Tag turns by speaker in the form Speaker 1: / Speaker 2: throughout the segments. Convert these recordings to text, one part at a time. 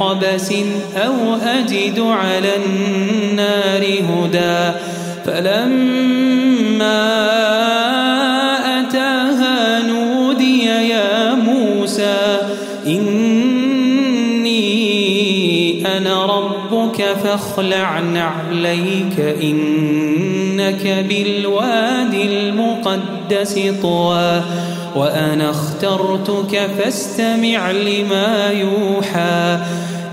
Speaker 1: بقبس أو أجد على النار هدى. فلما أتاها نودي يا موسى إني أنا ربك فاخلع نعليك إنك بالوادي المقدس طوى. وأنا اخترتك فاستمع لما يوحى.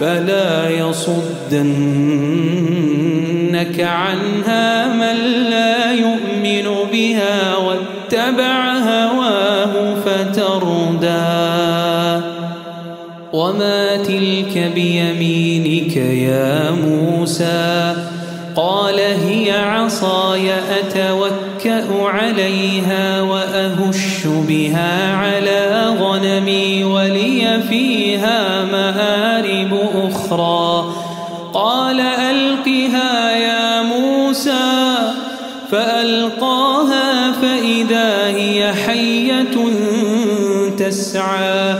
Speaker 1: فلا يصدنك عنها من لا يؤمن بها واتبع هواه فتردى. وما تلك بيمينك يا موسى؟ قال هي عصاي أتوكأ عليها وأهش بها مآرب أخرى. قال ألقها يا موسى. فألقاها فإذا هي حية تسعى.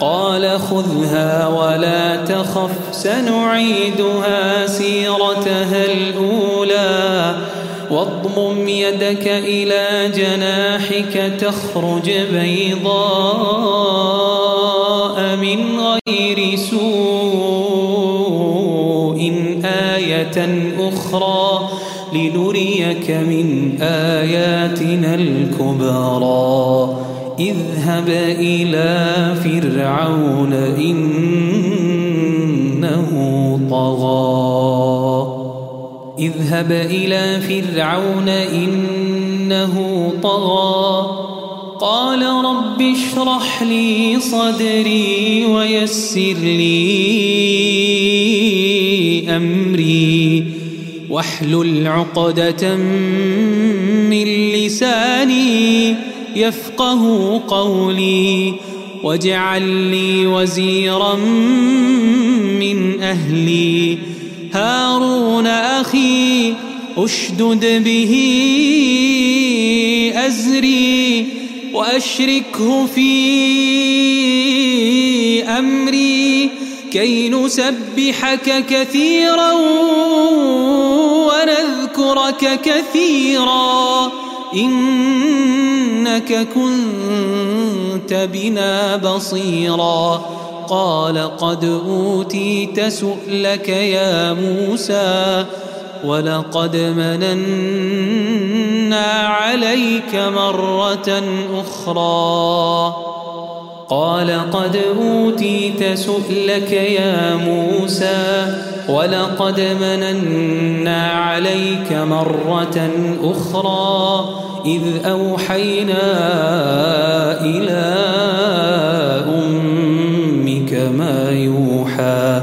Speaker 1: قال خذها ولا تخف سنعيدها سيرتها الأولى. واضمم يدك إلى جناحك تخرج بيضاء. من غير سوء آية أخرى لنريك من آياتنا الكبرى. اذهب إلى فرعون إنه طغى. اذهب إلى فرعون إنه طغى. قال رب اشرح لي صدري ويسر لي أمري واحلل عقدة من لساني يفقه قولي واجعل لي وزيرا من أهلي. هارون أخي أشدد به أزري. وأشركه في أمري كي نسبحك كثيرا ونذكرك كثيرا. إنك كنت بنا بصيرا. قال قد أوتيت سؤلك يا موسى ولقد مننا عليك مرة أخرى. قال قد أوتيت سؤلك يا موسى ولقد مننا عليك مرة أخرى. إذ أوحينا إلى أمك ما يوحى.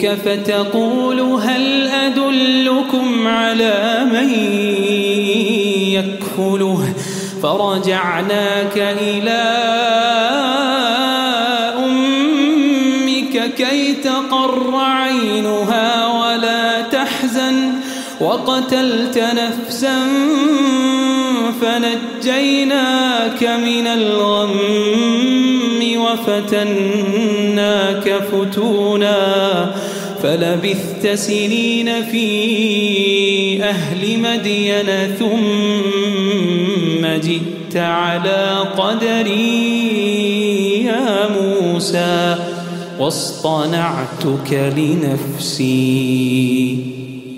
Speaker 1: أختك فتقول هل أدلكم على من يكفله فرجعناك إلى أمك كي تقر عينها ولا تحزن وقتلت نفسا فنجيناك من الغم وفتناك فتونا فلبثت سنين في أهل مدين ثم جئت على قدري يا موسى واصطنعتك لنفسي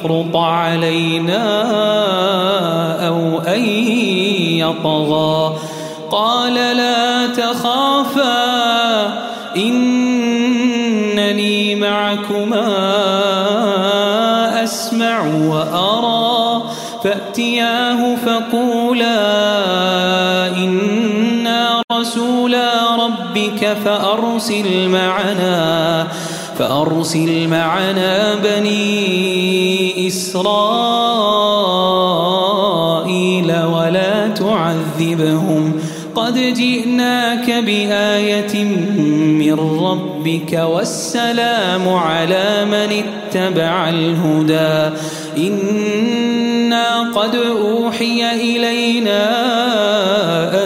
Speaker 1: يفرط علينا أو أن يطغى. قال لا تخافا إنني معكما أسمع وأرى. فأتياه فقولا إنا رسولا ربك فأرسل معنا. فأرسل معنا بني إسرائيل ولا تعذبهم. قد جئناك بآية من ربك والسلام على من اتبع الهدى. إنا قد أوحي إلينا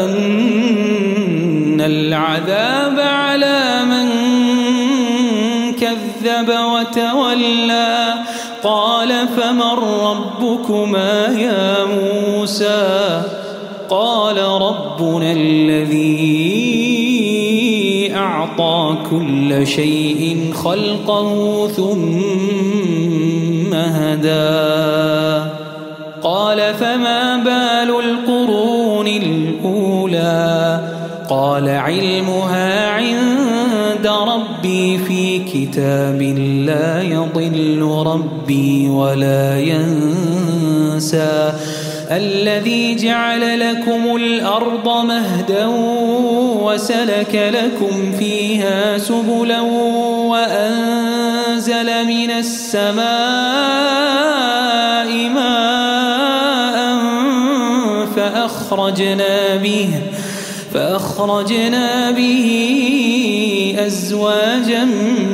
Speaker 1: أن العذاب فمن ربكما يا موسى؟ قال ربنا الذي أعطى كل شيء خلقه ثم هدى. قال فما بال القرون الأولى؟ قال علمها عند كتاب لا يضل ربي ولا ينسى. الذي جعل لكم الأرض مهدا وسلك لكم فيها سبلا وأنزل من السماء ماء فأخرجنا به فأخرجنا به أزواجا من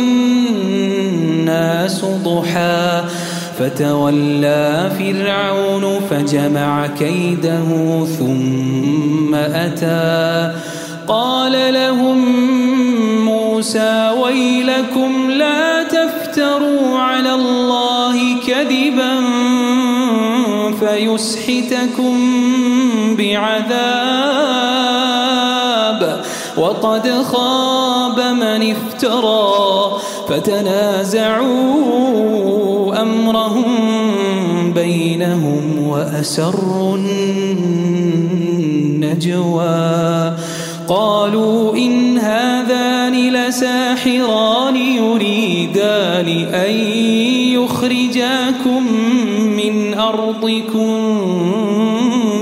Speaker 1: ضحى فتولى فرعون فجمع كيده ثم أتى. قال لهم موسى ويلكم لا تفتروا على الله كذبا فيسحتكم بعذاب. وقد خاب من افترى فتنازعوا أمرهم بينهم وأسروا النجوى. قالوا إن هذان لساحران يريدان أن يخرجاكم من أرضكم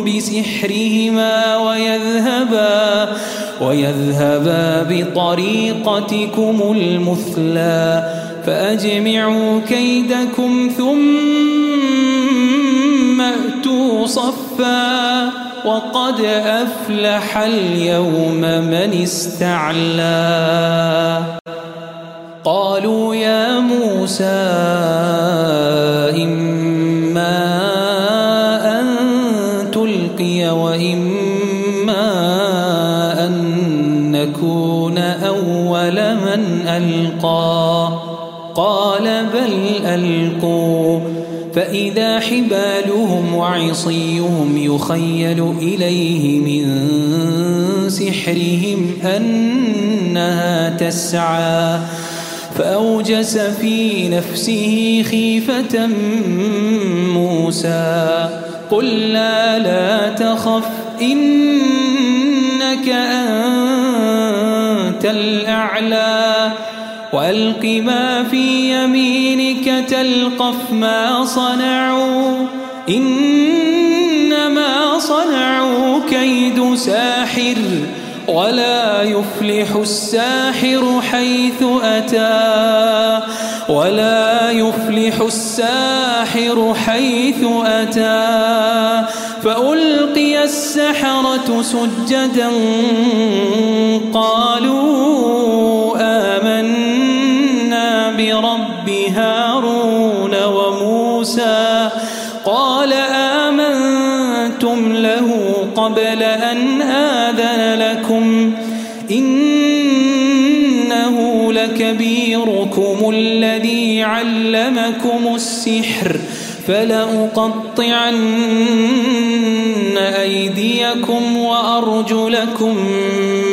Speaker 1: بسحرهما ويذهبا ويذهبا بطريقتكم المثلى فأجمعوا كيدكم ثم أتوا صفا وقد أفلح اليوم من استعلى قالوا يا موسى ألقى. قال بل ألقوا. فإذا حبالهم وعصيهم يخيل إليه من سحرهم أنها تسعى. فأوجس في نفسه خيفة موسى. قل لا لا تخف إنك أنت الأعلى وألق ما في يمينك تلقف ما صنعوا إنما صنعوا كيد ساحر ولا يفلح الساحر حيث أتى. ولا يفلح الساحر حيث أتى فألقي السحرة سجدا قالوا علمكم السحر فلأقطعن أيديكم وأرجلكم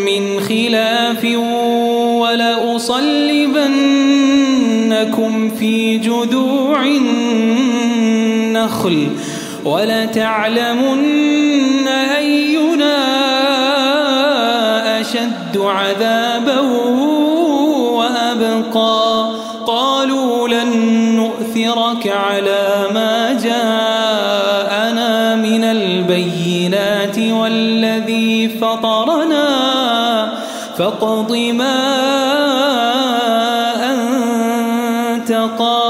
Speaker 1: من خلاف ولأصلبنكم في جذوع النخل ولتعلمن أينا أشد عذابا فطرنا فاقض ما أنت قاض.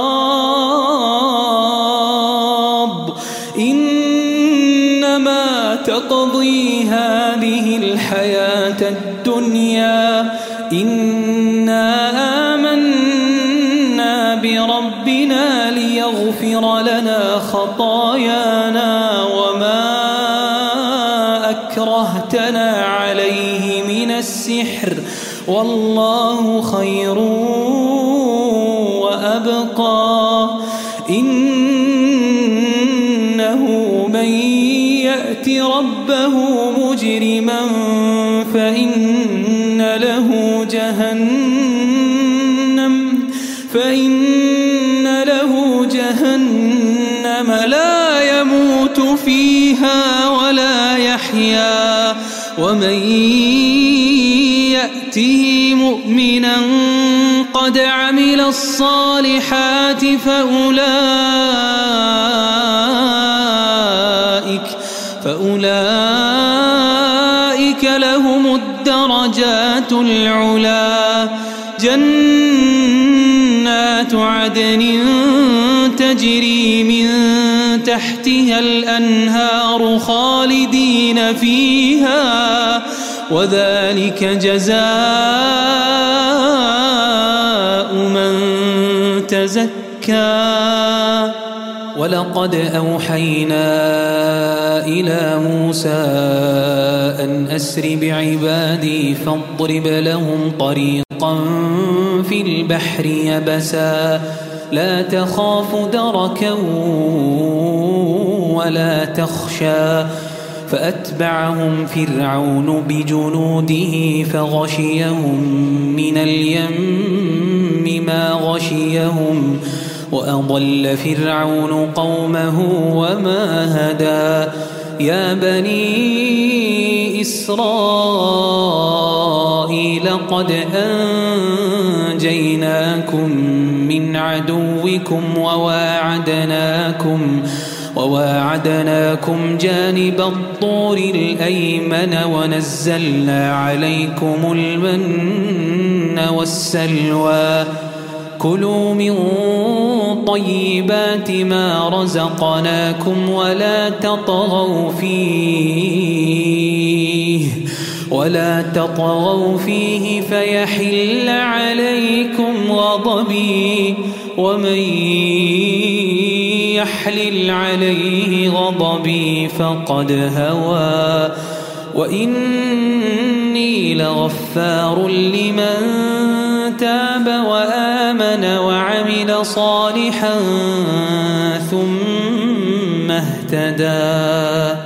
Speaker 1: إنما تقضي هذه الحياة الدنيا. إنا آمنا بربنا ليغفر لنا خطايانا. أكرهتنا عليه من السحر والله خير وأبقى. إنه من يأت ربه مجرما ومن يأته مؤمنا قد عمل الصالحات فأولئك فأولئك لهم الدرجات العلا. جنات عدن تجري تحتها الأنهار خالدين فيها وذلك جزاء من تزكى. ولقد أوحينا إلى موسى أن أسر بعبادي فاضرب لهم طريقا في البحر يبسا. لا تخاف دركا ولا تخشى. فأتبعهم فرعون بجنوده فغشيهم من اليم ما غشيهم. وأضل فرعون قومه وما هدى. يا بني إسرائيل قد أنجيناكم عدوكم وواعدناكم وواعدناكم جانب الطور الأيمن ونزلنا عليكم المن والسلوى. كلوا من طيبات ما رزقناكم ولا تطغوا فيه. ولا تطغوا فيه فيحل عليكم غضبي ومن يحلل عليه غضبي فقد هوى وإني لغفار لمن تاب وآمن وعمل صالحا ثم اهتدى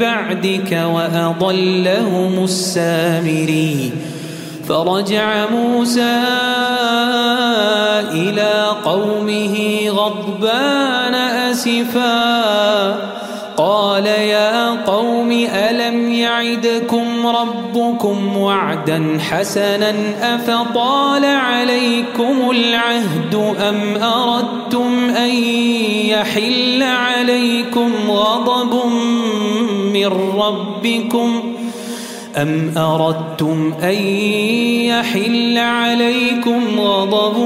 Speaker 1: بعدك وأضلهم السامري. فرجع موسى إلى قومه غضبان أسفا. قال يا قوم ألم يعدكم ربكم وعدا حسنا؟ أفطال عليكم العهد أم أردتم أن يحل عليكم غضب من ربكم أم أردتم أن يحل عليكم غضب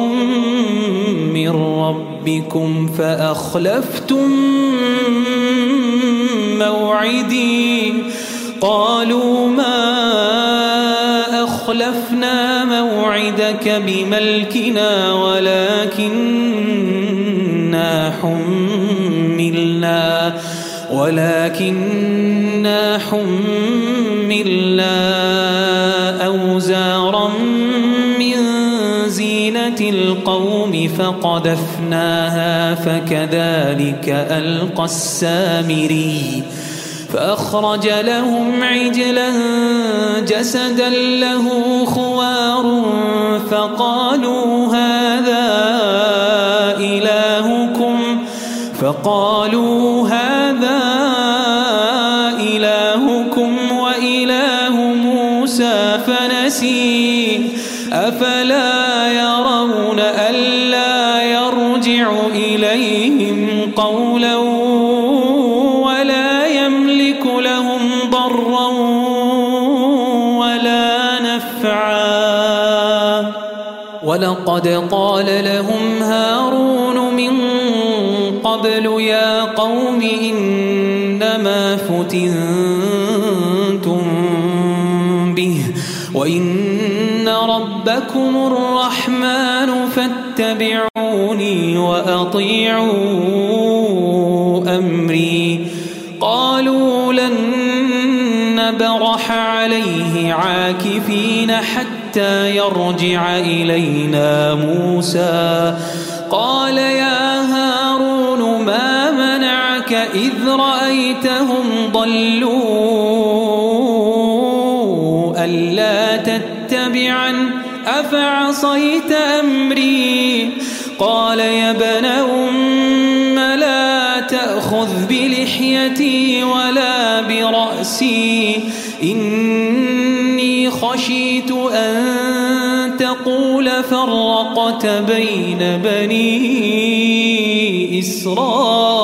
Speaker 1: من ربكم فأخلفتم موعدي قالوا ما أخلفنا موعدك بملكنا ولكننا حملنا ولكننا حملنا أوزارا من زينة القوم فقذفناها فكذلك ألقى السامري فأخرج لهم عجلا جسدا له خوار فقالوا هذا فقالوا هذا إلهكم وإله موسى فنسي. أفلا يرون ألا يرجع إليهم قولا ولا يملك لهم ضرا ولا نفعا. ولقد قال لهم فتنتم به. وإن ربكم الرحمن فاتبعوني وأطيعوا أمري. قالوا لن نبرح عليه عاكفين حتى يرجع إلينا موسى. قال يا هارون ما إذ رأيتهم ضلوا ألا تتبعا أفعصيت أمري؟ قال يا ابن أم لا تأخذ بلحيتي ولا برأسي. إني خشيت أن تقول فرقت بين بني إسرائيل.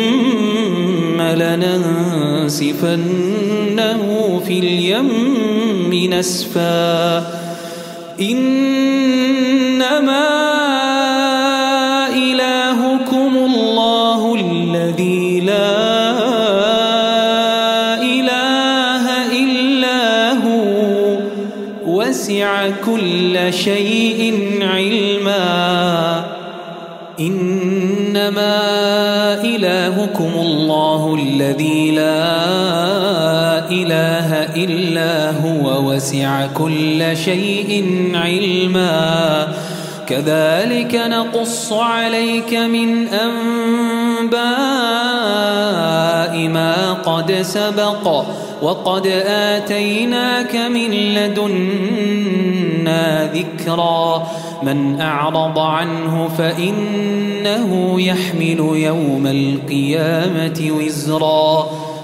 Speaker 1: لننسفنه في اليم نسفا. إنما إلهكم الله الذي لا إله إلا هو. وسع كل شيء علما. إنما إلهكم الله لا إله إلا هو وسع كل شيء علما. كذلك نقص عليك من أنباء ما قد سبق وقد آتيناك من لدنا ذكرا. من أعرض عنه فإنه يحمل يوم القيامة وزرا.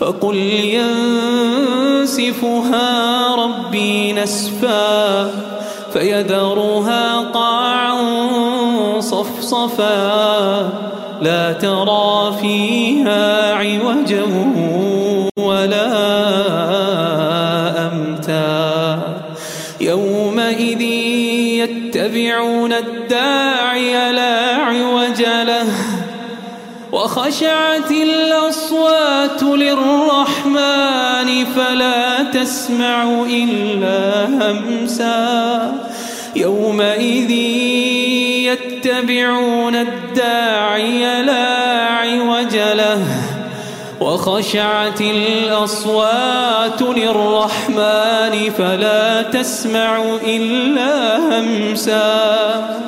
Speaker 1: فقل ينسفها ربي نسفا فيذرها قاعا صفصفا لا ترى فيها عوجا ولا أمتا يومئذ يتبعون الداعي وخشعت الأصوات للرحمن فلا تسمع إلا همسا. يومئذ يتبعون الداعي لا عوج له. وخشعت الأصوات للرحمن فلا تسمع إلا همسا.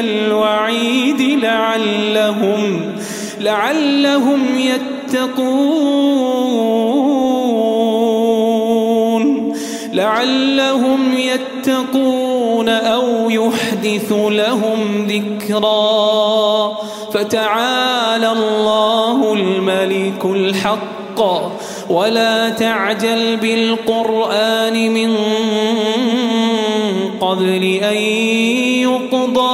Speaker 1: الوعيد لعلهم لعلهم يتقون. لعلهم يتقون أو يحدث لهم ذكرا. فتعالى الله الملك الحق. ولا تعجل بالقرآن من قبل أن يقضى.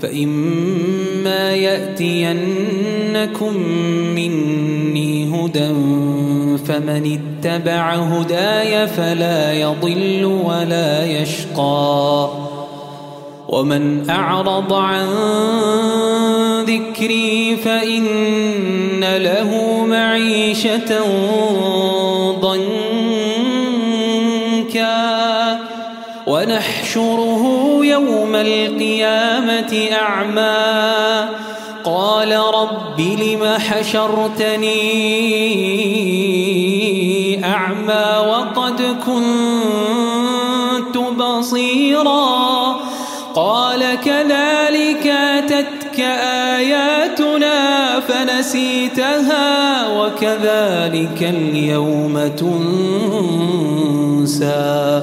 Speaker 1: فإما يأتينكم مني هدى فمن اتبع هداي فلا يضل ولا يشقى ومن أعرض عن ذكري فإن له معيشة ونحشره يوم القيامة أعمى. قال رب لم حشرتني أعمى وقد كنت بصيرا. قال كذلك أتتك آياتنا فنسيتها وكذلك اليوم تنسى.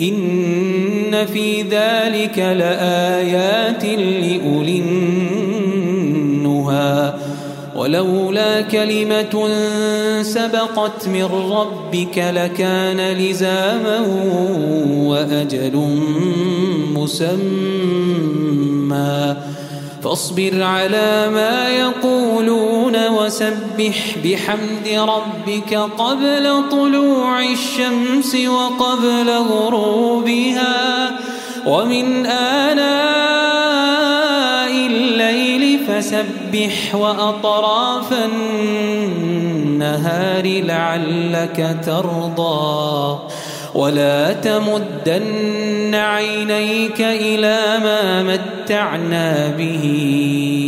Speaker 1: إن في ذلك لآيات لأولي النهى ولولا كلمة سبقت من ربك لكان لزاما وأجل مسمى. فاصبر على ما يقولون وسبح بحمد ربك قبل طلوع الشمس وقبل غروبها ومن آناء الليل فسبح وأطراف النهار لعلك ترضى ولا تمدن عينيك إلى ما متعنا به.